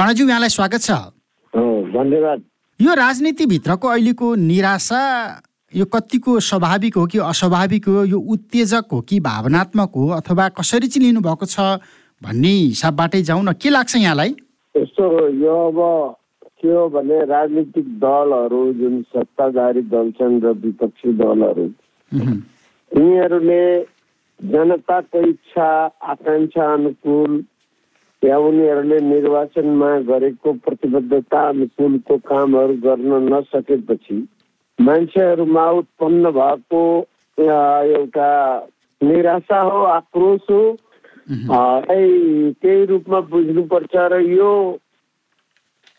कर्णज्यू यहाँलाई स्वागत छ। धन्यवाद। यो राजनीतिभित्रको अहिलेको निराशा यो कतिको स्वाभाविक हो कि अस्वाभाविक हो यो उत्तेजक हो कि भावनात्मक हो अथवा कसरी चाहिँ लिनुभएको छ भन्ने हिसाबबाटै जाउँ न। के लाग्छ यहाँलाई? यस्तो यो अब के हो भने राजनीतिक दलहरू जुन सत्ताधारी दल छन् र विपक्षी दलहरू यिनीहरूले जनताको इच्छा आकाङ्क्षा अनुकूल या उनीहरूले निर्वाचनमा गरेको प्रतिबद्धता अनुकूलको कामहरू गर्न नसकेपछि मान्छेहरूमा उत्पन्न भएको एउटा निराशा हो आक्रोश हो। त्यही रूपमा बुझ्नुपर्छ र यो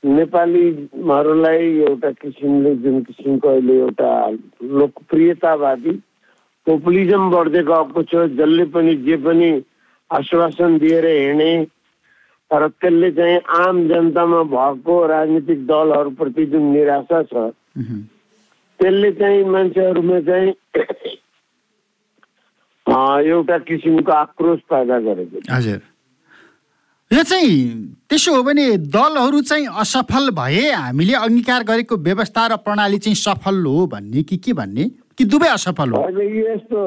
नेपालीहरूलाई एउटा किसिमले जुन किसिमको अहिले एउटा लोकप्रियतावादी पोपुलिजम बढ्दै गएको छ जसले पनि जे पनि आश्वासन दिएर हिँडे तर त्यसले चाहिँ आम जनतामा भएको राजनीतिक दलहरूप्रति जुन निराशा छ। त्यसले चाहिँ मान्छेहरूमा चाहिँ एउटा किसिमको आक्रोश पैदा गरेको हजुर। यो चाहिँ त्यसो हो भने दलहरू चाहिँ असफल भए हामीले अङ्गीकार गरेको व्यवस्था र प्रणाली चाहिँ सफल हो भन्ने कि के भन्ने? कि दुवै असफल हो? यस्तो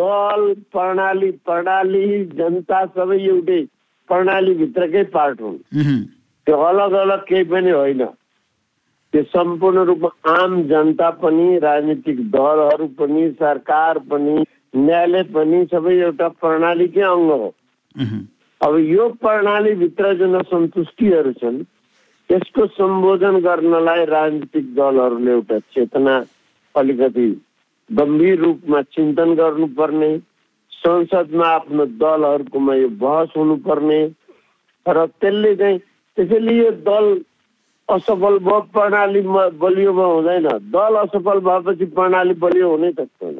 दल प्रणाली प्रणाली जनता सबै एउटै प्रणालीभित्रकै पार्ट हुन्। त्यो अलग अलग केही पनि होइन। त्यो सम्पूर्ण रूपमा आम जनता पनि राजनीतिक दलहरू पनि सरकार पनि न्यायालय पनि सबै एउटा प्रणालीकै अङ्ग हो। अब यो प्रणालीभित्र जुन असन्तुष्टिहरू छन् त्यसको सम्बोधन गर्नलाई राजनीतिक दलहरूले एउटा चेतना अलिकति गम्भीर रूपमा चिन्तन गर्नुपर्ने। संसदमा आफ्नो दलहरूकोमा यो बहस हुनुपर्ने र त्यसले चाहिँ त्यसैले यो दल असफल भयो प्रणाली बलियोमा हुँदैन दल असफल भएपछि प्रणाली बलियो हुनै सक्दैन।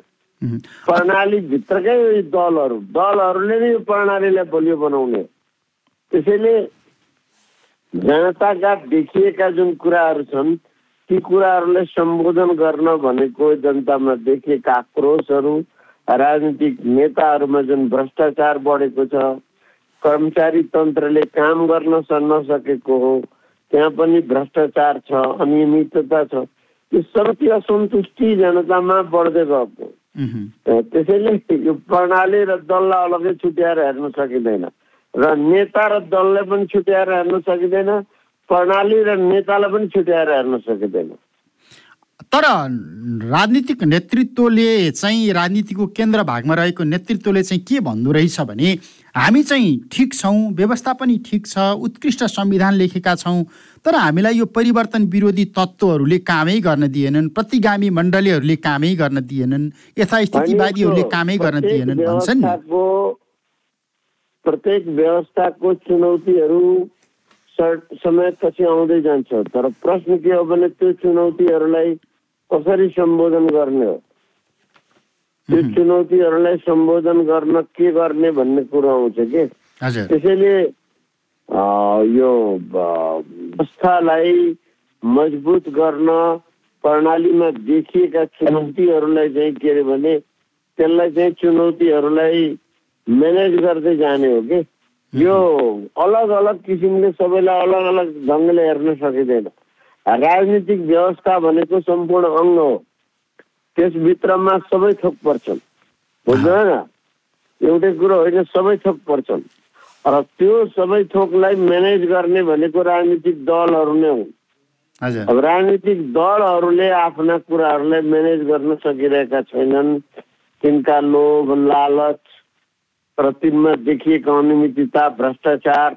प्रणालीभित्रकै दलहरू दलहरूले नै यो प्रणालीलाई बलियो बनाउने त्यसैले जनताका देखिएका जुन कुराहरू छन् ती कुराहरूलाई सम्बोधन गर्न भनेको जनतामा देखिएका आक्रोशहरू राजनीतिक नेताहरूमा जुन भ्रष्टाचार बढेको छ कर्मचारी तन्त्रले काम गर्न नसकेको हो त्यहाँ पनि भ्रष्टाचार छ अनियमितता छ यो सबै असन्तुष्टि जनतामा बढ्दै गएको त्यसैले यो प्रणाली र दललाई अलग्गै छुट्याएर हेर्न सकिँदैन र नेता र दललाई पनि छुट्याएर हेर्न सकिँदैन प्रणाली र नेतालाई पनि छुट्याएर हेर्न सकिँदैन। तर राजनीतिक नेतृत्वले चाहिँ राजनीतिको केन्द्र भागमा रहेको नेतृत्वले चाहिँ के भन्दो रहेछ भने हामी चाहिँ ठिक छौँ व्यवस्था पनि ठिक छ उत्कृष्ट संविधान लेखेका छौँ तर हामीलाई यो परिवर्तन विरोधी तत्त्वहरूले कामै गर्न दिएनन् प्रतिगामी मण्डलीहरूले कामै गर्न दिएनन् यथास्थितिवादीहरूले कामै गर्न दिएनन् भन्छन् प्रत्येक व्यवस्थाको चुनौतीहरू सर- समयपछि आउँदै जान्छ। तर प्रश्न के हो भने त्यो चुनौतीहरूलाई कसरी सम्बोधन गर्ने हो? त्यो चुनौतीहरूलाई सम्बोधन गर्न के गर्ने भन्ने कुरो आउँछ कि? त्यसैले यो व्यवस्थालाई मजबुत गर्न प्रणालीमा देखिएका चुनौतीहरूलाई चाहिँ के अरे भने त्यसलाई चाहिँ चुनौतीहरूलाई म्यानेज गर्दै जाने हो कि? यो अलग अलग किसिमले सबैलाई अलग अलग ढङ्गले हेर्न सकिँदैन। राजनीतिक व्यवस्था भनेको सम्पूर्ण अङ्ग हो। त्यसभित्रमा सबै थोक पर्छन्। बुझ्दैन एउटै कुरो होइन सबै थोक पर्छन्। र त्यो सबै थोकलाई म्यानेज गर्ने भनेको राजनीतिक दलहरू नै हुन्। अब राजनीतिक दलहरूले आफ्ना कुराहरूलाई म्यानेज गर्न सकिरहेका छैनन्। तिनका लोभ लालच र तिनमा देखिएको अनियमितता भ्रष्टाचार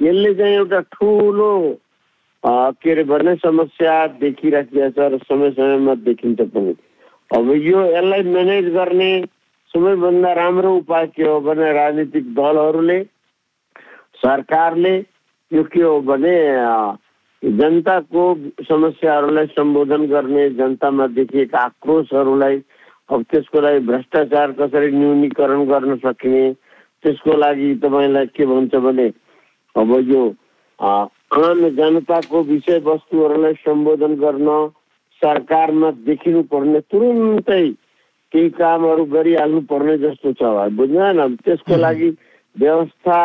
यसले चाहिँ एउटा ठुलो के अरे भन्ने समस्या देखिराखिएको छ र समय समयमा देखिन्छ पनि। अब यो यसलाई म्यानेज गर्ने सबैभन्दा राम्रो उपाय के हो भने राजनीतिक दलहरूले सरकारले यो के हो भने जनताको समस्याहरूलाई सम्बोधन गर्ने जनतामा देखिएका आक्रोशहरूलाई अब त्यसको लागि भ्रष्टाचार कसरी न्यूनीकरण गर्न सकिने? त्यसको लागि तपाईँलाई के भन्छ भने अब यो आम जनताको विषयवस्तुहरूलाई सम्बोधन गर्न सरकारमा देखिनु पर्ने तुरुन्तै केही कामहरू गरिहाल्नु पर्ने जस्तो छ। बुझ्दैन त्यसको लागि व्यवस्था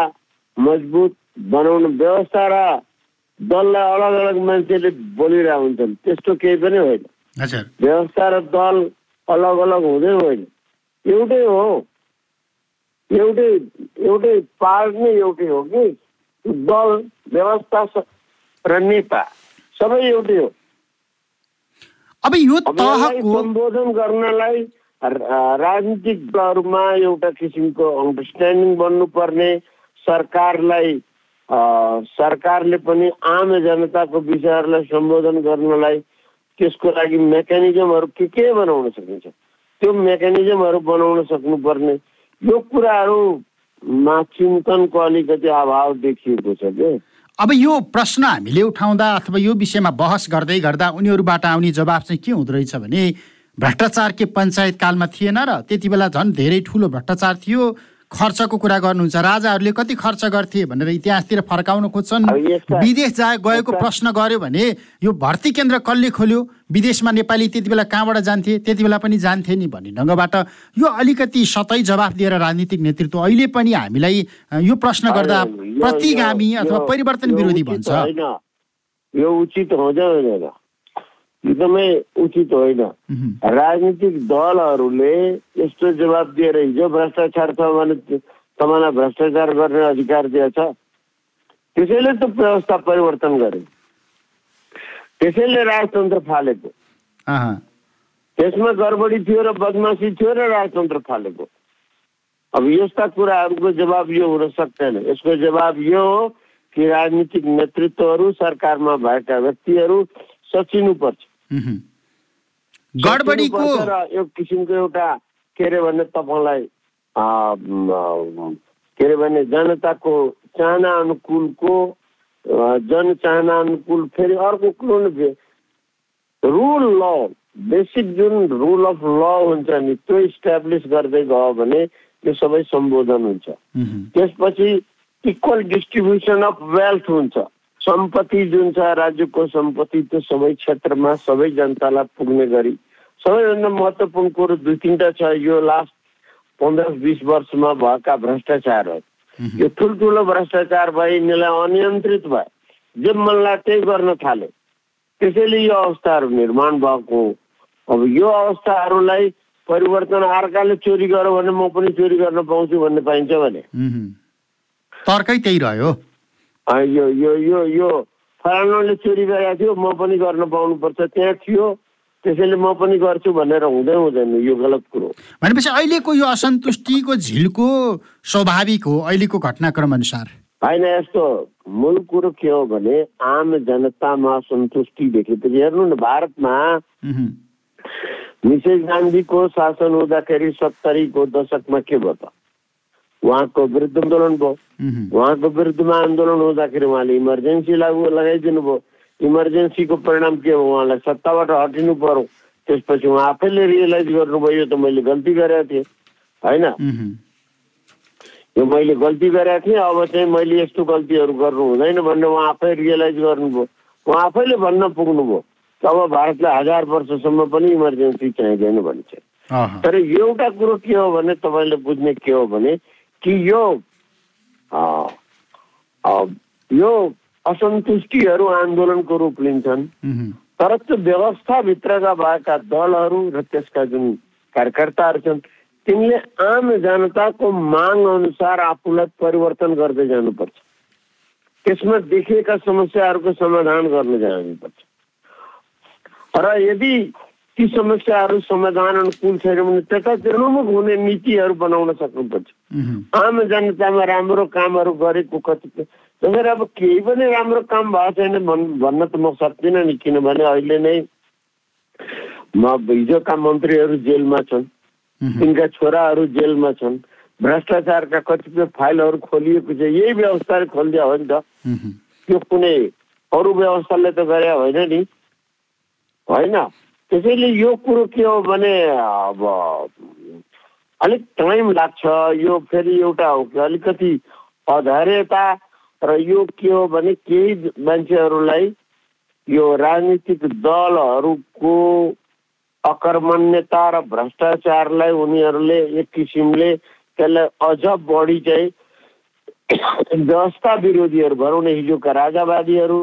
मजबुत बनाउनु व्यवस्था र दललाई अलग अलग मान्छेले बोलिरहेको हुन्छन्। त्यस्तो केही पनि होइन। व्यवस्था र दल अलग अलग हुँदै होइन एउटै हो। एउटै एउटै पार्ट नै एउटै हो कि? दल व्यवस्था र नेता सबै एउटै हो। अब यो सम्बोधन गर्नलाई राजनीतिक दलहरूमा एउटा किसिमको अन्डरस्ट्यान्डिङ बन्नुपर्ने सरकारलाई सरकारले पनि आम जनताको विषयहरूलाई सम्बोधन गर्नलाई त्यसको लागि मेकानिजमहरू के के बनाउन सकिन्छ? त्यो मेकानिजमहरू बनाउन सक्नुपर्ने। यो कुराहरूमा चिन्तनको अलिकति अभाव देखिएको छ कि? अब यो प्रश्न हामीले उठाउँदा अथवा यो विषयमा बहस गर्दै गर्दा उनीहरूबाट आउने जवाब चाहिँ के हुँदो रहेछ भने भ्रष्टाचार के पञ्चायत कालमा थिएन र त्यति बेला झन् धेरै ठुलो भ्रष्टाचार थियो। खर्चको कुरा गर्नुहुन्छ। राजाहरूले कति खर्च गर्थे भनेर इतिहासतिर फर्काउन खोज्छन्। विदेश जा गएको प्रश्न गर्यो भने यो भर्ती केन्द्र कसले खोल्यो? विदेशमा नेपाली त्यति बेला कहाँबाट जान्थे? त्यति बेला पनि जान्थे नि भन्ने ढङ्गबाट यो अलिकति सतै जवाफ दिएर राजनीतिक नेतृत्व अहिले पनि हामीलाई यो प्रश्न गर्दा प्रतिगामी अथवा परिवर्तन विरोधी भन्छ। यो उचित एकदमै उचित होइन। राजनीतिक दलहरूले यस्तो जवाब दिएर हिजो भ्रष्टाचार छ भने तपाईँलाई भ्रष्टाचार गर्ने अधिकार दिएछ। त्यसैले त व्यवस्था परिवर्तन गरे। त्यसैले राजतन्त्र फालेको। त्यसमा गडबडी थियो र बदमासी थियो र राजतन्त्र फालेको। अब यस्ता कुराहरूको जवाब यो हुन सक्दैन। यसको जवाब यो हो कि राजनीतिक नेतृत्वहरू सरकारमा भएका व्यक्तिहरू सचिनुपर्छ। गडबडीको र एक किसिमको एउटा के अरे भने तपाईँलाई के अरे भने जनताको चाहना अनुकूलको जनचाहना अनुकूल फेरि अर्को कुरो रुल ल बेसिक जुन रुल अफ ल हुन्छ नि त्यो इस्टाब्लिस गर्दै गयो भने त्यो सबै सम्बोधन हुन्छ। त्यसपछि इक्वल डिस्ट्रिब्युसन अफ वेल्थ हुन्छ। सम्पत्ति जुन छ राज्यको सम्पत्ति त्यो सबै क्षेत्रमा सबै जनतालाई पुग्ने गरी सबैभन्दा महत्त्वपूर्ण कुरो दुई तिनवटा छ यो लास्ट पन्ध्र बिस वर्षमा भएका भ्रष्टाचारहरू मह्म। यो ठुल्ठुलो भ्रष्टाचार भए यिनीहरूलाई अनियन्त्रित भए जे मनलाई त्यही गर्न थाले त्यसैले यो अवस्थाहरू निर्माण भएको हो। अब यो अवस्थाहरूलाई परिवर्तन अर्काले चोरी गर्यो भने म पनि चोरी गर्न पाउँछु भन्ने पाइन्छ भने। तर्कै त्यही रह्यो यो यो यो यो। फलानाले चोरी गरेको थियो म पनि गर्न पाउनुपर्छ। त्यहाँ थियो त्यसैले म पनि गर्छु भनेर हुँदै हुँदैन यो गलत कुरो। भनेपछि अहिलेको यो असन्तुष्टिको झिल्को स्वाभाविक हो अहिलेको घटनाक्रम अनुसार? होइन यस्तो मूल कुरो के हो भने आम जनतामा असन्तुष्टि देखेपछि हेर्नु न भारतमा मिसेस गान्धीको शासन हुँदाखेरि सत्तरीको दशकमा के भयो त? उहाँको विरुद्ध आन्दोलन भयो उहाँको विरुद्धमा आन्दोलन हुँदाखेरि उहाँले इमर्जेन्सी लागू लगाइदिनु भयो इमर्जेन्सीको परिणाम के हो उहाँलाई सत्ताबाट हटिनु पर्यो त्यसपछि उहाँ आफैले रियलाइज गर्नुभयो यो त मैले गल्ती गरेको थिएँ होइन यो मैले गल्ती गरेको थिएँ अब चाहिँ मैले यस्तो गल्तीहरू गर्नु हुँदैन भनेर उहाँ आफै रियलाइज गर्नुभयो उहाँ आफैले भन्न पुग्नुभयो अब भारतलाई हजार वर्षसम्म पनि इमर्जेन्सी चाहिँदैन भन्छ तर एउटा कुरो के हो भने तपाईँले बुझ्ने के हो भने कि यो अ, अ, यो असन्तुष्टिहरू आन्दोलनको रूप लिन्छन्। तर त्यो व्यवस्थाभित्रका भएका दलहरू र त्यसका जुन कार्यकर्ताहरू छन् तिनले आम जनताको माग अनुसार आफूलाई परिवर्तन गर्दै जानुपर्छ। त्यसमा देखिएका समस्याहरूको समाधान गर्न जानुपर्छ। र यदि ती समस्याहरू समाधान अनुकूल छैन भने त्यतातिर्मुख हुने नीतिहरू बनाउन सक्नुपर्छ। आम जनतामा राम्रो कामहरू गरेको कति जसरी अब केही पनि राम्रो काम भएको छैन भन् भन्न त म सक्दिनँ नि किनभने अहिले नै म हिजोका मन्त्रीहरू जेलमा छन्। तिनका छोराहरू जेलमा छन्। भ्रष्टाचारका कतिपय फाइलहरू खोलिएको छ। यही व्यवस्थाले खोलिदिया हो नि त। त्यो कुनै अरू व्यवस्थाले त गरे होइन नि। होइन। त्यसैले यो कुरो के हो भने अब अलिक टाइम लाग्छ यो फेरि एउटा हो अलिकति अधैर्यता र यो के हो भने केही मान्छेहरूलाई यो राजनीतिक दलहरूको अकर्मण्यता र भ्रष्टाचारलाई उनीहरूले एक किसिमले त्यसलाई अझ बढी चाहिँ व्यवस्था विरोधीहरू भनौँ न हिजोका राजावादीहरू।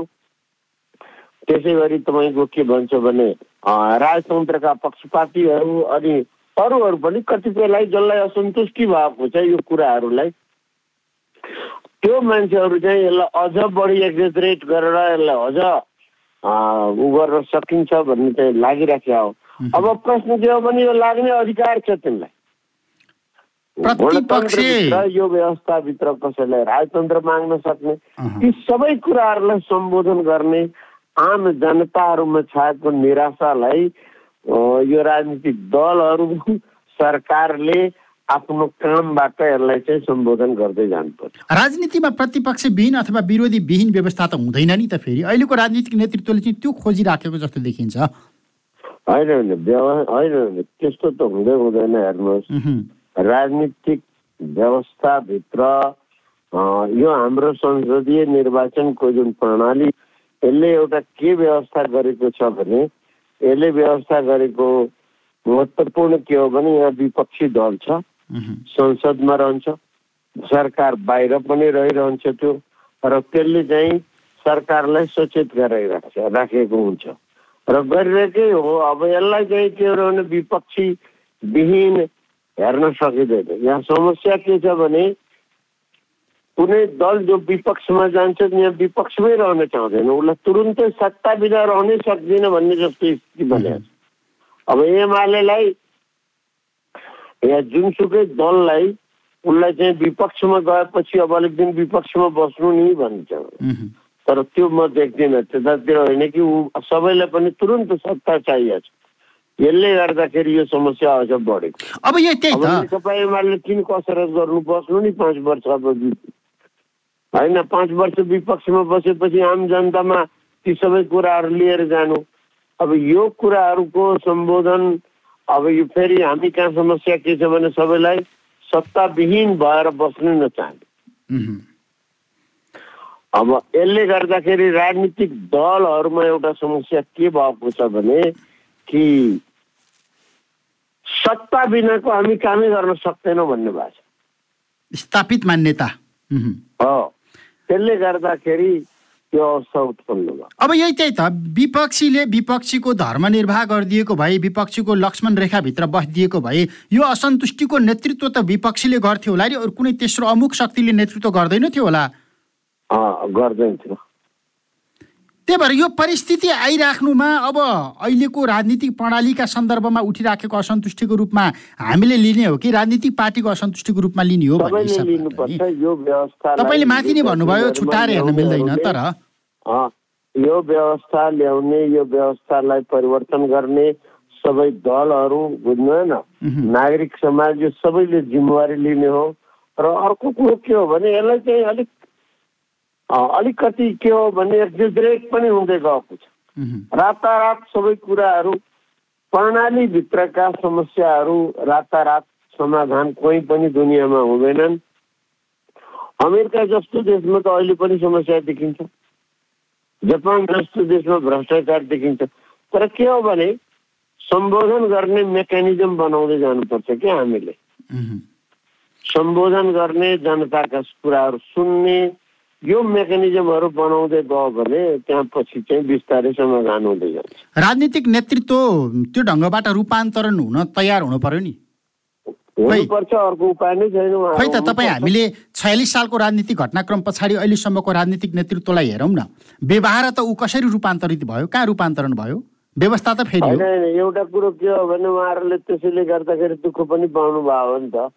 त्यसै गरी तपाईँको के भन्छ भने राजतन्त्रका पक्षपातीहरू अनि अरूहरू पनि कतिपयलाई जसलाई असन्तुष्टि भएको छ यो कुराहरूलाई त्यो मान्छेहरू चाहिँ यसलाई अझ बढी एक्जेजरेट गरेर यसलाई अझ उ गर्न सकिन्छ भन्ने चाहिँ लागिराखेको हो अब प्रश्न के हो भने यो लाग्ने अधिकार छ गणतन्त्रभित्र यो व्यवस्थाभित्र कसैलाई राजतन्त्र माग्न सक्ने। ती सबै कुराहरूलाई सम्बोधन गर्ने आम जनताहरूमा छाएको निराशालाई यो राजनीतिक दलहरू सरकारले आफ्नो कामबाट यसलाई चाहिँ सम्बोधन गर्दै जानुपर्छ। राजनीतिमा प्रतिपक्ष विहीन अथवा विरोधी विहीन व्यवस्था त हुँदैन नि त फेरि। अहिलेको राजनीतिक नेतृत्वले चाहिँ त्यो खोजिराखेको जस्तो देखिन्छ। होइन होइन होइन होइन त्यस्तो त हुँदै हुँदैन हेर्नुहोस्। राजनीतिक व्यवस्थाभित्र यो हाम्रो संसदीय निर्वाचनको जुन प्रणाली यसले एउटा के व्यवस्था गरेको छ भने यसले व्यवस्था गरेको महत्त्वपूर्ण के हो भने यहाँ विपक्षी दल छ संसदमा रहन्छ सरकार बाहिर पनि रहिरहन्छ त्यो र त्यसले चाहिँ सरकारलाई सचेत गराइराख्छ राखेको हुन्छ। र गरिरहेकै हो अब यसलाई चाहिँ के हो भने विपक्षी विहीन हेर्न सकिँदैन। यहाँ समस्या के छ भने कुनै दल जो विपक्षमा जान्छ यहाँ विपक्षमै रहन चाहँदैन उसलाई तुरुन्तै सत्ता बिना रहनै सक्दिन भन्ने जस्तो स्थिति बनेको छ अब एमालेलाई या जुनसुकै दललाई उसलाई चाहिँ विपक्षमा गएपछि अब अलिक दिन विपक्षमा बस्नु नि भन्छ। तर त्यो म देख्दिनँ त्यतातिर होइन कि ऊ सबैलाई पनि तुरन्त सत्ता चाहिएको छ यसले गर्दाखेरि यो समस्या अझ बढेको अब यही त्यही त नेकपा एमाले किन कसरत गर्नु बस्नु नि पाँच वर्ष अब होइन पाँच वर्ष विपक्षमा बसेपछि आम जनतामा ती सबै कुराहरू लिएर जानु। अब यो कुराहरूको सम्बोधन अब यो फेरि हामी कहाँ समस्या के छ भने सबैलाई सत्ताविहीन भएर बस्नु नचाहने अब यसले गर्दाखेरि राजनीतिक दलहरूमा एउटा समस्या के भएको छ भने कि सत्ता बिनाको हामी कामै गर्न सक्दैनौँ भन्ने भएको छ। स्थापित मान्यता। हो। त्यसले गर्दाखेरि त्यो अवस्था उत्पन्न भयो। अब यही त्यही त। विपक्षीले विपक्षीको धर्मनिर्वाह गरिदिएको भए विपक्षीको लक्ष्मण रेखाभित्र बसिदिएको भए यो असन्तुष्टिको नेतृत्व त विपक्षीले गर्थ्यो होला नि अरू कुनै तेस्रो अमुक शक्तिले नेतृत्व गर्दैन थियो होला। गर्दैन थियो। त्यही भएर यो परिस्थिति आइराख्नुमा अब अहिलेको राजनीतिक प्रणालीका सन्दर्भमा उठिराखेको असन्तुष्टिको रूपमा हामीले लिने हो कि राजनीतिक पार्टीको असन्तुष्टिको रूपमा लिने हो तपाईँले माथि नै भन्नुभयो छुट्टाएर हेर्न मिल्दैन तर? यो व्यवस्था ल्याउने यो व्यवस्थालाई परिवर्तन गर्ने सबै दलहरू बुझ्नु होइन उहुँ। नागरिक समाज यो सबैले जिम्मेवारी लिने हो। र अर्को कुरो के हो भने यसलाई चाहिँ अलिक अलिकति के हो भने एक्जिजरेट पनि हुँदै गएको छ। रातारात सबै कुराहरू प्रणालीभित्रका समस्याहरू रातारात समाधान कोही पनि दुनियाँमा हुँदैनन्। अमेरिका जस्तो देशमा त अहिले पनि समस्या देखिन्छ। जापान जस्तो देशमा भ्रष्टाचार देखिन्छ। तर के हो भने सम्बोधन गर्ने मेकानिजम बनाउँदै जानुपर्छ क्या हामीले। सम्बोधन गर्ने जनताका कुराहरू सुन्ने यो मेकानिजमहरू बनाउँदै गयो भने त्यहाँ पछि चाहिँ बिस्तारै समाधान हुँदै जान्छ। राजनीतिक नेतृत्व त्यो ढङ्गबाट रूपान्तरण हुन तयार हुनु पर्यो नि? हुनुपर्छ अर्को उपाय नै छैन उहाँ। खै त तपाईँ। हामीले छयालिस सालको राजनीतिक घटनाक्रम पछाडि अहिलेसम्मको राजनीतिक नेतृत्वलाई हेरौँ न। व्यवहार त ऊ कसरी रूपान्तरित भयो? कहाँ रूपान्तरण भयो? व्यवस्था त फेरि एउटा कुरो के हो भने उहाँहरूले त्यसैले गर्दाखेरि दुःख पनि पाउनु भयो नि त।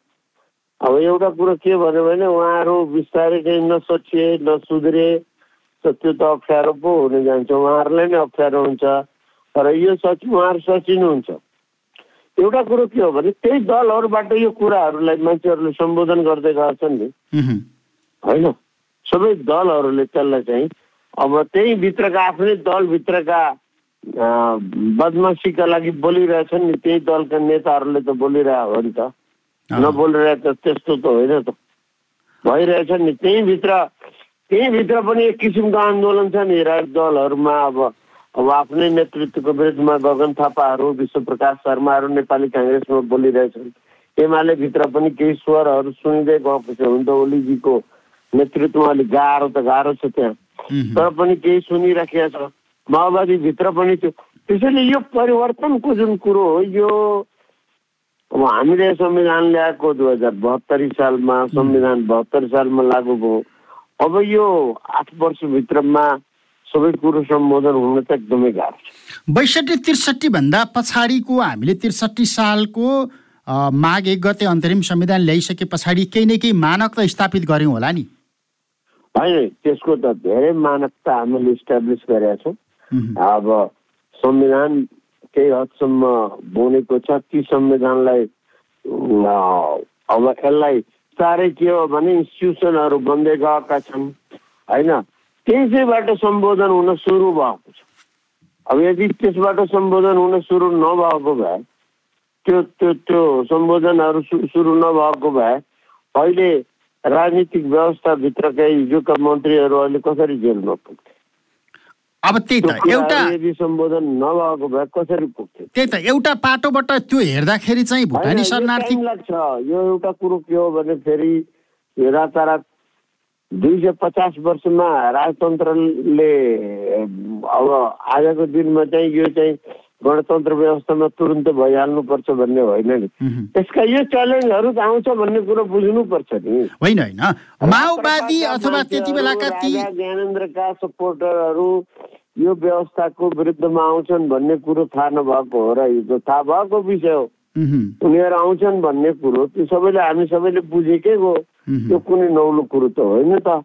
अब एउटा कुरो के भन्यो भने उहाँहरू बिस्तारै चाहिँ नसोचिए नसुध्रे त्यो त अप्ठ्यारो पो हुन जान्छ। उहाँहरूलाई नै अप्ठ्यारो हुन्छ। तर यो सच उहाँहरू सचिनुहुन्छ। एउटा कुरो के हो भने त्यही दलहरूबाट यो कुराहरूलाई मान्छेहरूले सम्बोधन गर्दै गएको छन् नि। होइन? सबै दलहरूले त्यसलाई चाहिँ अब त्यही भित्रका आफ्नै दलभित्रका बदमासीका लागि बोलिरहेछन् नि। त्यही दलका नेताहरूले त बोलिरहेको हो नि त। अँ। नबोलिरहे त त्यस्तो त होइन त भइरहेछ नि त्यहीँभित्र त्यहीँभित्र पनि एक किसिमको आन्दोलन छ नि राज दलहरूमा अब अब आफ्नै नेतृत्वको विरुद्धमा गगन थापाहरू विश्वप्रकाश शर्माहरू नेपाली काङ्ग्रेसमा बोलिरहेछन् एमाले भित्र पनि केही स्वरहरू सुनिँदै गएको छ हुन त ओलीजीको नेतृत्वमा अलिक गाह्रो त गाह्रो छ त्यहाँ। तर पनि केही सुनिराखेको छ माओवादीभित्र पनि थियो त्यसैले यो परिवर्तनको जुन कुरो हो यो अब हामीले संविधान ल्याएको दुई हजार बहत्तरी सालमा संविधान बहत्तरी सालमा लागू भयो। अब यो आठ वर्षभित्रमा सबै कुरो सम्बोधन हुन त एकदमै गाह्रो छ। बैसठी त्रिसठी भन्दा पछाडिको हामीले त्रिसठी सालको माघ एक गते अन्तरिम संविधान ल्याइसके पछाडि केही न केही मानक त स्थापित गऱ्यौँ होला नि। होइन त्यसको त धेरै मानक त हामीले इस्टाब्लिस गरेका छौँ। अब संविधान केही हदसम्म बनेको छ ती संविधानलाई अब यसलाई चाँडै के हो भने इन्स्टिट्युसनहरू बन्दै गएका छन् होइन? त्यसैबाट सम्बोधन हुन सुरु भएको छ। अब यदि त्यसबाट सम्बोधन हुन सुरु नभएको भए त्यो त्यो त्यो सम्बोधनहरू सुरु नभएको भए अहिले राजनीतिक व्यवस्थाभित्रकै हिजोका मन्त्रीहरू अहिले कसरी जेलमा पुग्थे? अब त्यही त एउटा सम्बोधन नभएको भए कसरी पुग्थ्यो त्यही त एउटा पाटोबाट त्यो हेर्दाखेरि चाहिँ भुटानी शरणार्थी लाग्छ। यो एउटा कुरो के हो भने फेरि रातारात दुई सय पचास वर्षमा राजतन्त्रले अब आजको दिनमा चाहिँ यो चाहिँ गणतन्त्र व्यवस्थामा तुरुन्तै भइहाल्नुपर्छ भन्ने होइन नि। त्यसका यो च्यालेन्जहरू त आउँछ भन्ने कुरो बुझ्नुपर्छ नि। होइन होइन। माओवादी अथवा त्यति बेलाका ती ज्ञानेन्द्रका सपोर्टरहरू यो व्यवस्थाको विरुद्धमा आउँछन् भन्ने कुरो थाहा नभएको हो र हिजो। थाहा भएको विषय हो। उनीहरू आउँछन् भन्ने कुरो। त्यो सबैले हामी सबैले बुझेकै हो। त्यो कुनै नौलो कुरो त होइन त।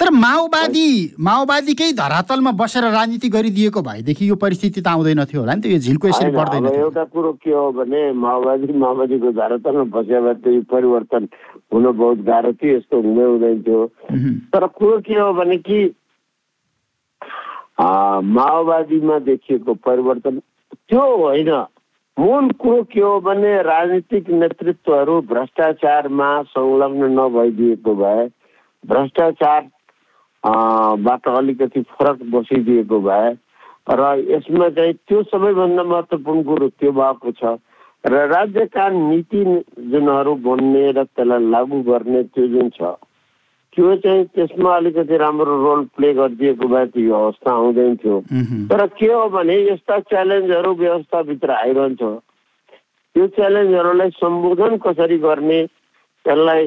तर माओवादी माओवादीकै धरातलमा बसेर राजनीति गरिदिएको भएदेखि यो परिस्थिति त आउँदैन थियो होला नि त यो झिल्को यसरी बढ्दैन एउटा कुरो के हो भने माओवादी माओवादीको धरातलमा भने त यो परिवर्तन हुन बहुत गाह्रो थियो यस्तो हुँदै हुँदैन थियो। तर कुरो के हो भने कि माओवादीमा देखिएको परिवर्तन त्यो होइन। मूल कुरो के हो भने राजनीतिक नेतृत्वहरू भ्रष्टाचारमा संलग्न नभइदिएको भए भ्रष्टाचार बाट अलिकति फरक बसिदिएको भए। र यसमा चाहिँ त्यो सबैभन्दा महत्त्वपूर्ण कुरो त्यो भएको छ। र राज्यका नीति जुनहरू बन्ने र त्यसलाई लागू गर्ने त्यो जुन छ त्यो चाहिँ त्यसमा अलिकति राम्रो रोल प्ले गरिदिएको भए त्यो अवस्था आउँदैन थियो। तर के हो भने यस्ता च्यालेन्जहरू व्यवस्थाभित्र आइरहन्छ। त्यो च्यालेन्जहरूलाई सम्बोधन कसरी गर्ने त्यसलाई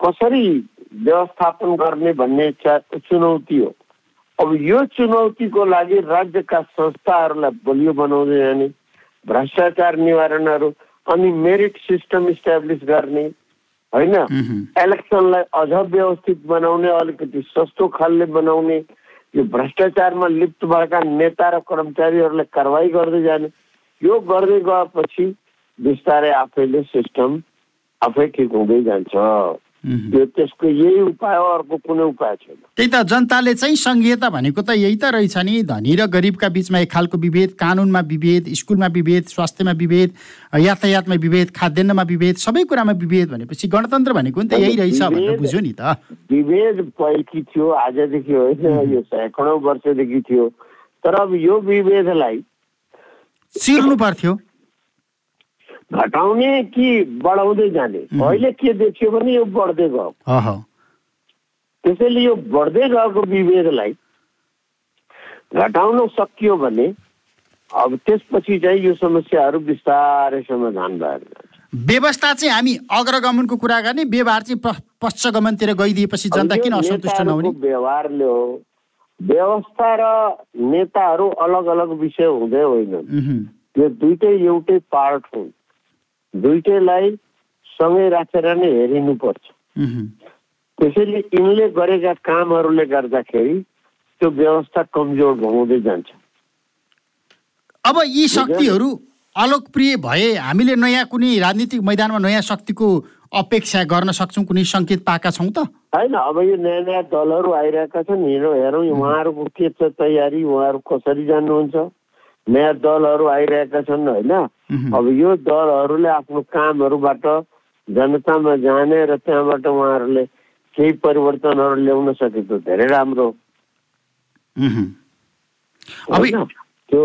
कसरी व्यवस्थापन गर्ने भन्ने चुनौती हो। अब यो चुनौतीको लागि राज्यका संस्थाहरूलाई बलियो बनाउँदै जाने भ्रष्टाचार निवारणहरू अनि मेरिट सिस्टम इस्टाब्लिस गर्ने होइन? इलेक्सनलाई अझ व्यवस्थित बनाउने अलिकति सस्तो खालले बनाउने यो भ्रष्टाचारमा लिप्त भएका नेता र कर्मचारीहरूलाई कारवाही गर्दै जाने। यो गर्दै गएपछि बिस्तारै आफैले सिस्टम आफै ठिक हुँदै जान्छ। त्यो त्यसको यही उपाय अर्को कुनै उपाय छैन। त्यही त जनताले चाहिँ सङ्घीयता भनेको त यही त रहेछ नि। धनी र गरिबका बिचमा एक खालको विभेद कानुनमा विभेद स्कुलमा विभेद स्वास्थ्यमा विभेद यातायातमा विभेद खाद्यान्नमा विभेद सबै कुरामा विभेद भनेपछि गणतन्त्र भनेको नि त यही रहेछ भनेर बुझ्यो नि त। विभेद पहिलेकी थियो आजदेखि होइन यो सैकडौँ वर्षदेखि थियो। तर अब यो विभेदलाई चिर्नु पर्थ्यो। घटाउने कि बढाउँदै जाने? अहिले के देखियो भने यो बढ्दै गयो। त्यसैले यो बढ्दै गएको विभेदलाई घटाउन सकियो भने अब त्यसपछि चाहिँ यो समस्याहरू बिस्तारै समाधान भएर व्यवस्था चाहिँ हामी अग्रगमनको कुरा गर्ने व्यवहार चाहिँ पश्चगमनतिर गइदिएपछि जनता किन असन्तुष्ट नहुने? व्यवहारले हो। व्यवस्था र नेताहरू अलग अलग विषय हुँदै होइन। त्यो दुइटै एउटै पार्ट हुन्। दुइटैलाई सँगै राखेर नै हेरिनुपर्छ। त्यसैले यिनले गरेका कामहरूले गर्दाखेरि त्यो व्यवस्था कमजोर हुँदै जान्छ। अब यी शक्तिहरू अलोकप्रिय भए हामीले नयाँ कुनै राजनीतिक मैदानमा नयाँ शक्तिको अपेक्षा गर्न सक्छौँ कुनै सङ्केत पाएका छौँ त? होइन अब यो नयाँ नयाँ दलहरू आइरहेका छन् हेरौँ हेरौँ उहाँहरूको के छ तयारी उहाँहरू कसरी जान्नुहुन्छ नयाँ दलहरू आइरहेका छन् होइन? अब यो दलहरूले आफ्नो कामहरूबाट जनतामा जाने र त्यहाँबाट उहाँहरूले केही परिवर्तनहरू ल्याउन सके त धेरै राम्रो त्यो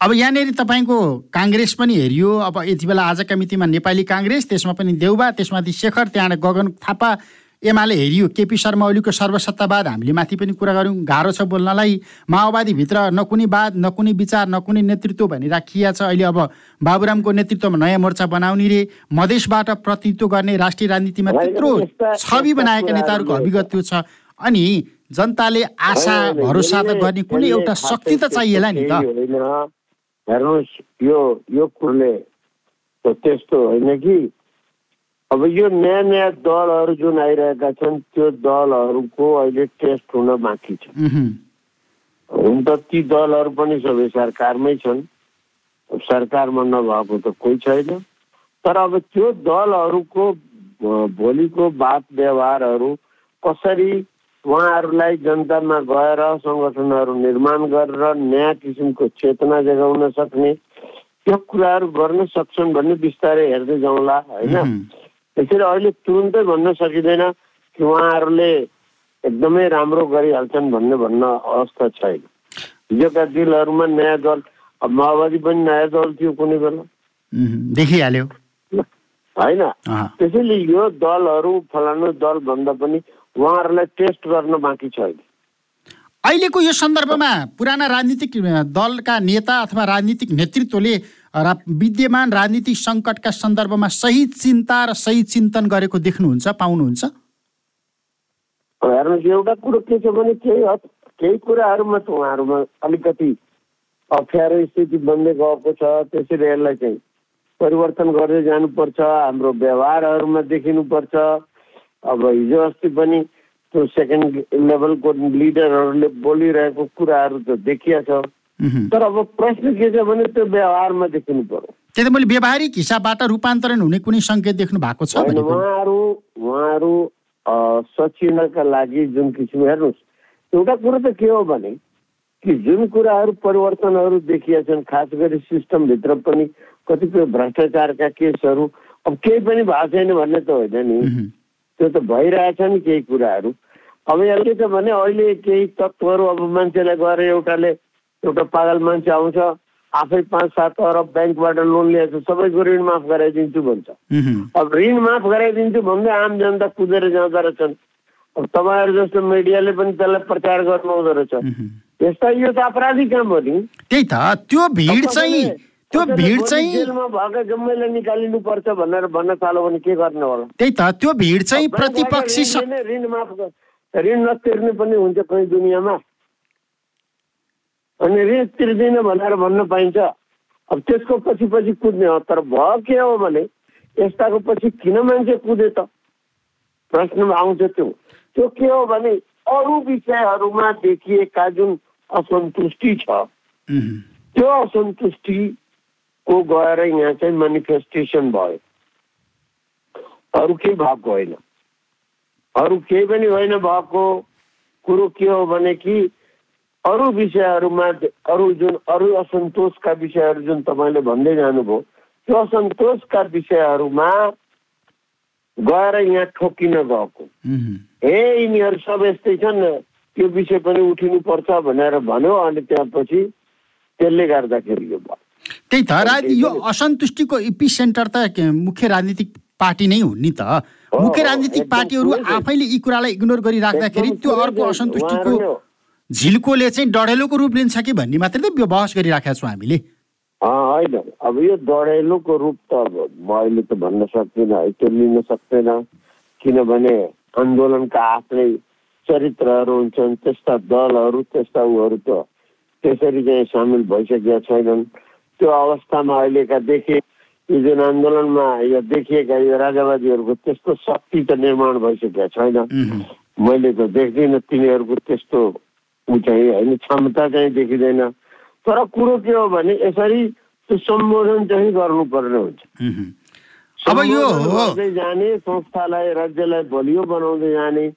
अब यहाँनिर तपाईँको काङ्ग्रेस पनि हेरियो। अब यति बेला आजका मितिमा नेपाली काङ्ग्रेस त्यसमा पनि देउबा त्यसमाथि शेखर त्यहाँबाट गगन थापा एमाले हेरियो केपी शर्मा ओलीको सर्वसत्तावाद हामीले माथि पनि कुरा गऱ्यौँ। गाह्रो छ बोल्नलाई। माओवादीभित्र न कुनै वाद न कुनै विचार न कुनै नेतृत्व भनी राखिया छ। अहिले अब बाबुरामको नेतृत्वमा नयाँ मोर्चा बनाउने रे। मधेसबाट प्रतिनिधित्व गर्ने राष्ट्रिय राजनीतिमा त्यत्रो छवि बनाएका नेताहरूको अभिगत त्यो छ। अनि जनताले आशा भरोसा त गर्ने कुनै एउटा शक्ति त चाहिएला नि त। हेर्नुहोस् यो यो कुरोले त्यस्तो होइन कि अब यो नयाँ नयाँ दलहरू जुन आइरहेका छन् त्यो दलहरूको अहिले टेस्ट हुन बाँकी छ। हुन त ती दलहरू पनि सबै सरकारमै छन्। सरकारमा नभएको त कोही छैन। तर अब त्यो दलहरूको भोलिको बात व्यवहारहरू कसरी उहाँहरूलाई जनतामा गएर सङ्गठनहरू निर्माण गरेर नयाँ किसिमको चेतना जगाउन सक्ने त्यो कुराहरू गर्न सक्छन् भन्ने बिस्तारै हेर्दै जाउँला होइन? त्यसरी अहिले तुरुन्तै भन्न सकिँदैन कि उहाँहरूले एकदमै राम्रो गरिहाल्छन् भन्ने भन्न अवस्था छैन। हिजोका दिलहरूमा नयाँ दल अब माओवादी पनि नयाँ दल थियो कुनै बेला। देखिहाल्यो। होइन। त्यसैले यो दलहरू फलानु दल भन्दा पनि उहाँहरूलाई टेस्ट गर्न बाँकी छैन। अहिलेको यो सन्दर्भमा पुराना राजनीतिक दलका नेता अथवा राजनीतिक नेतृत्वले विद्यमान राजनीतिक सङ्कटका सन्दर्भमा सही चिन्ता र सही चिन्तन गरेको देख्नुहुन्छ पाउनुहुन्छ? एउटा कुरो के छ भने केही केही कुराहरूमा त उहाँहरूमा अलिकति अप्ठ्यारो स्थिति बन्दै गएको छ त्यसरी यसलाई चाहिँ परिवर्तन गर्दै जानुपर्छ हाम्रो व्यवहारहरूमा देखिनुपर्छ। अब हिजो अस्ति पनि त्यो सेकेन्ड लेभलको लिडरहरूले बोलिरहेको कुराहरू त देखिया छ। तर अब प्रश्न के छ भने त्यो व्यवहारमा देखिनु पर्यो। त्यही त मैले व्यवहारिक हिसाबबाट रूपान्तरण हुने कुनै सङ्केत देख्नु भएको छ उहाँहरू उहाँहरू सचिनका लागि जुन किसिम हेर्नुहोस् एउटा कुरो त के हो भने कि जुन कुराहरू परिवर्तनहरू देखिया छन् खास गरी सिस्टमभित्र पनि कतिपय भ्रष्टाचारका केसहरू अब केही पनि भएको छैन भन्ने त होइन नि। त्यो त भइरहेछ नि केही कुराहरू। अब यहाँ के छ भने अहिले केही तत्त्वहरू अब मान्छेलाई गएर एउटाले एउटा पागल मान्छे आउँछ आफै पाँच सात अरब ब्याङ्कबाट लोन लिएछ सबैको ऋण माफ गराइदिन्छु भन्छ। अब ऋण माफ गराइदिन्छु भन्दै आम जनता कुदेर जाँदो रहेछन्। अब तपाईँहरू जस्तो मिडियाले पनि त्यसलाई प्रचार गर्नु हुँदो रहेछ। यस्ता यो त अपराधी काम हो नि। त्यही त त्यो भिड चाहिँ त्यो भिड चाहिँ जेलमा भएका जम्मैलाई निकालिनु पर्छ भनेर भन्न थाल्यो भने के गर्ने होला? त्यही त त्यो भिड चाहिँ प्रतिपक्षी ऋण माफ ऋण नतिर्ने पनि हुन्छ कहीँ दुनियाँमा। अनि ऋण तिर्दिन भनेर भन्न पाइन्छ। अब त्यसको पछि पछि कुद्ने हो तर भयो के हो भने यस्ताको पछि किन मान्छे कुदे त? प्रश्नमा आउँछ त्यो। त्यो के हो भने अरू विषयहरूमा देखिएका जुन असन्तुष्टि छ त्यो असन्तुष्टिको गएर यहाँ चाहिँ मेनिफेस्टेसन भयो। अरू केही भएको होइन। अरू केही पनि होइन भएको कुरो के हो भने कि अरू विषयहरूमा अरू जुन अरू असन्तोषका विषयहरू जुन तपाईँले भन्दै जानुभयो त्यो असन्तोषका विषयहरूमा गएर यहाँ ठोकिन गएको। हे यिनीहरू सब यस्तै छन् त्यो विषय पनि उठिनुपर्छ भनेर भन्यो अनि त्यसपछि त्यसले गर्दाखेरि यो भयो। त्यही त यो असन्तुष्टिको इपी सेन्टर त मुख्य राजनीतिक पार्टी नै हुन् नि त। मुख्य राजनीतिक पार्टीहरू आफैले यी कुरालाई इग्नोर गरिराख्दाखेरि त्यो अर्को असन्तुष्टिको झिल्कोले चाहिँ डढेलोको रूप लिन्छ कि भन्ने मात्रै त बहस गरिराखेका छौँ हामीले। होइन। अब यो डढेलोको रूप त अब अहिले त भन्न सक्दिनँ है त्यो लिन सक्दैन। किनभने आन्दोलनका आफ्नै चरित्रहरू हुन्छन् त्यस्ता दलहरू त्यस्ता उहरू त त्यसरी चाहिँ सामेल भइसकेका छैनन्। त्यो अवस्थामा अहिलेका देखे यो जुन आन्दोलनमा यो देखिएका यो राजावादीहरूको त्यस्तो शक्ति त निर्माण भइसकेका छैन। मैले त देख्दिनँ तिनीहरूको त्यस्तो ऊ चाहिँ होइन क्षमता चाहिँ देखिँदैन। तर कुरो के हो भने यसरी त्यो सम्बोधन चाहिँ गर्नुपर्ने हुन्छ। अब यो जाने संस्थालाई राज्यलाई बलियो बनाउँदै जाने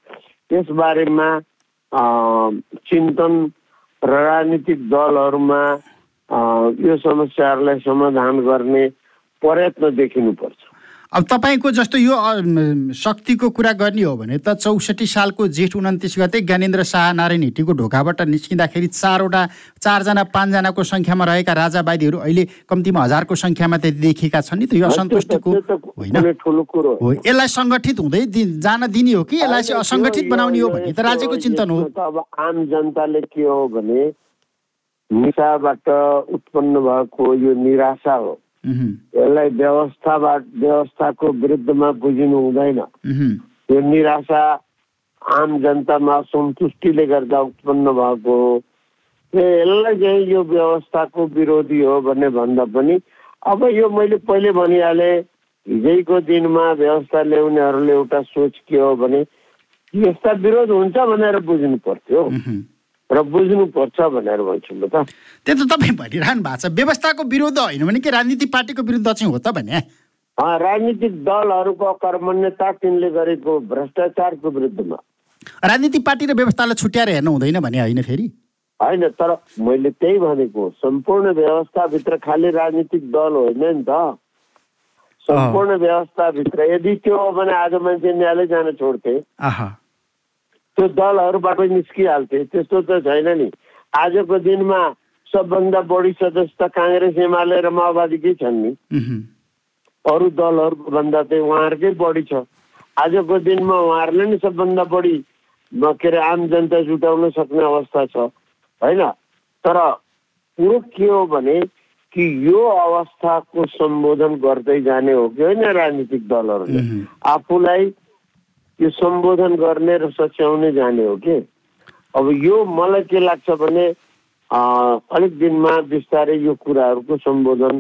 त्यसबारेमा चिन्तन र राजनीतिक दलहरूमा यो समस्याहरूलाई समाधान गर्ने प्रयत्न देखिनुपर्छ। अब तपाईँको जस्तो यो शक्तिको कुरा गर्ने हो भने त चौसठी सालको जेठ उन्तिस गते ज्ञानेन्द्र शाह नारायण हिट्टीको ढोकाबाट निस्किँदाखेरि चारवटा चारजना पाँचजनाको सङ्ख्यामा रहेका राजावादीहरू अहिले कम्तीमा हजारको सङ्ख्यामा त्यति देखिएका छन् नि त यो असन्तुष्टिको होइन। हो। यसलाई सङ्गठित हुँदै जान दिने हो कि यसलाई चाहिँ असङ्गठित बनाउने हो भन्ने त राज्यको चिन्तन हो। अब आम जनताले के हो भने निशाबाट उत्पन्न भएको यो निराशा हो। यसलाई व्यवस्थाबाट व्यवस्थाको विरुद्धमा बुझिनु हुँदैन। यो निराशा आम जनतामा असन्तुष्टिले गर्दा उत्पन्न भएको हो। यसलाई चाहिँ यो व्यवस्थाको विरोधी हो भन्ने भन्दा पनि अब यो मैले पहिले भनिहालेँ हिजैको दिनमा व्यवस्था ल्याउनेहरूले एउटा सोच के हो भने यस्ता विरोध हुन्छ भनेर बुझ्नु पर्थ्यो। र बुझ्नुपर्छ भनेर भन्छु म त। त्यो त तपाईँ भनिरहनु भएको छ। व्यवस्थाको विरुद्ध होइन भने के राजनीति पार्टीको विरुद्ध चाहिँ हो त भने? राजनीतिक दलहरूको कर्मण्यता तिनले गरेको भ्रष्टाचारको विरुद्धमा। राजनीति पार्टी र व्यवस्थालाई छुट्याएर हेर्नु हुँदैन भने होइन फेरि? होइन तर मैले त्यही भनेको सम्पूर्ण व्यवस्थाभित्र खालि राजनीतिक दल होइन नि त। सम्पूर्ण व्यवस्थाभित्र यदि त्यो हो भने आज मान्छे न्यायालय जान छोड्थे। त्यो दलहरूबाट निस्किहाल्थे। त्यस्तो त छैन नि। आजको दिनमा सबभन्दा बढी सदस्य त काङ्ग्रेस एमाले र माओवादीकै छन् नि। अरू दलहरूको भन्दा चाहिँ उहाँहरूकै बढी छ। आजको दिनमा उहाँहरूले नै सबभन्दा बढी के अरे आम जनता जुटाउन सक्ने अवस्था छ। होइन? तर कुरो के हो भने कि यो अवस्थाको सम्बोधन गर्दै जाने हो कि होइन राजनीतिक दलहरूले। आफूलाई यो सम्बोधन गर्ने र सच्याउने जाने हो कि? अब यो मलाई के लाग्छ भने अलिक दिनमा बिस्तारै यो कुराहरूको सम्बोधन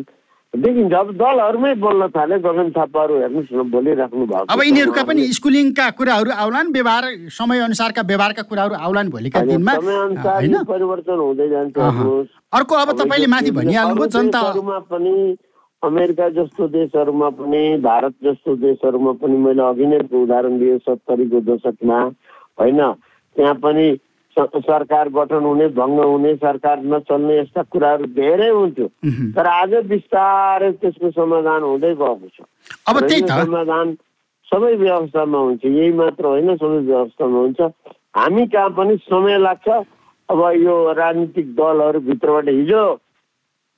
देखिन्छ। अब दलहरूमै बोल्न थाले गगन थापाहरू हेर्नुहोस् न बोलिराख्नु भएको अब। यिनीहरूका पनि स्कुलिङका कुराहरू आउलान् व्यवहार समय अनुसारका व्यवहारका कुराहरू आउलान् भोलिका दिनमा। परिवर्तन हुँदै जान्छ। अर्को अब तपाईँले माथि भनिहाल्नुभयो अरू जनता देशहरूमा पनि अमेरिका जस्तो देशहरूमा पनि भारत जस्तो देशहरूमा पनि मैले अघि नै उदाहरण दिएँ सत्तरीको दशकमा होइन? त्यहाँ पनि सरकार गठन हुने भङ्ग हुने सरकार नचल्ने यस्ता कुराहरू धेरै हुन्थ्यो। तर आज बिस्तारै त्यसको समाधान हुँदै गएको छ। अब त्यही समाधान सबै व्यवस्थामा हुन्छ। यही मात्र होइन सबै व्यवस्थामा हुन्छ। हामी कहाँ पनि समय लाग्छ। अब यो राजनीतिक दलहरू भित्रबाट हिजो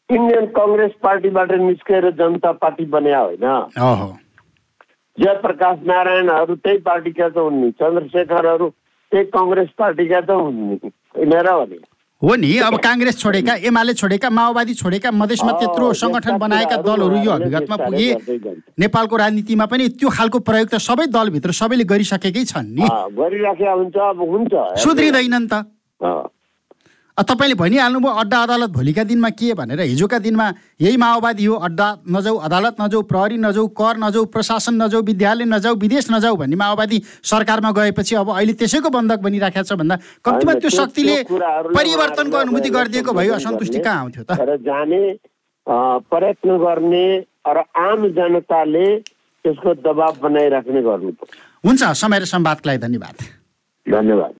इन्डियन कङ्ग्रेस पार्टीबाट निस्केर जनता पार्टी बन्या होइन। जयप्रकाश नारायणहरू त्यही पार्टीका त हुन् नि चन्द्रशेखरहरू त्यही कङ्ग्रेस पार्टीका त हुन् नि। होइन र भने। हो नि अब काङ्ग्रेस छोडेका एमाले छोडेका माओवादी छोडेका मधेसमा त्यत्रो सङ्गठन बनाएका दलहरू यो बिस्तारै पुगे। नेपालको राजनीतिमा पनि त्यो खालको प्रयोग त सबै दलभित्र सबैले गरिसकेकै छन् नि। गरिराखेका हुन्छ अब हुन्छ। सुध्रिँदैनन् त। तपाईँले भनिहाल्नुभयो अड्डा अदालत भोलिका दिनमा के भनेर? हिजोका दिनमा यही माओवादी हो अड्डा नजाऊ अदालत नजाऊ प्रहरी नजाऊ कर नजाऊ प्रशासन नजाऊ विद्यालय नजाऊ विदेश नजाऊ भन्ने माओवादी सरकारमा गएपछि अब अहिले त्यसैको बन्धक बनिराखेको छ भन्दा कम्तीमा होइन, त्यो शक्तिले परिवर्तनको अनुभूति अब गरिदिएको सम्बोधन असन्तुष्टि कहाँ आउँथ्यो त? जाने प्रयत्न गर्ने र आम जनताले त्यसको दबाब बनाइराख्ने गर्नु हुन्छ समय र संवादको लागि धन्यवाद। धन्यवाद।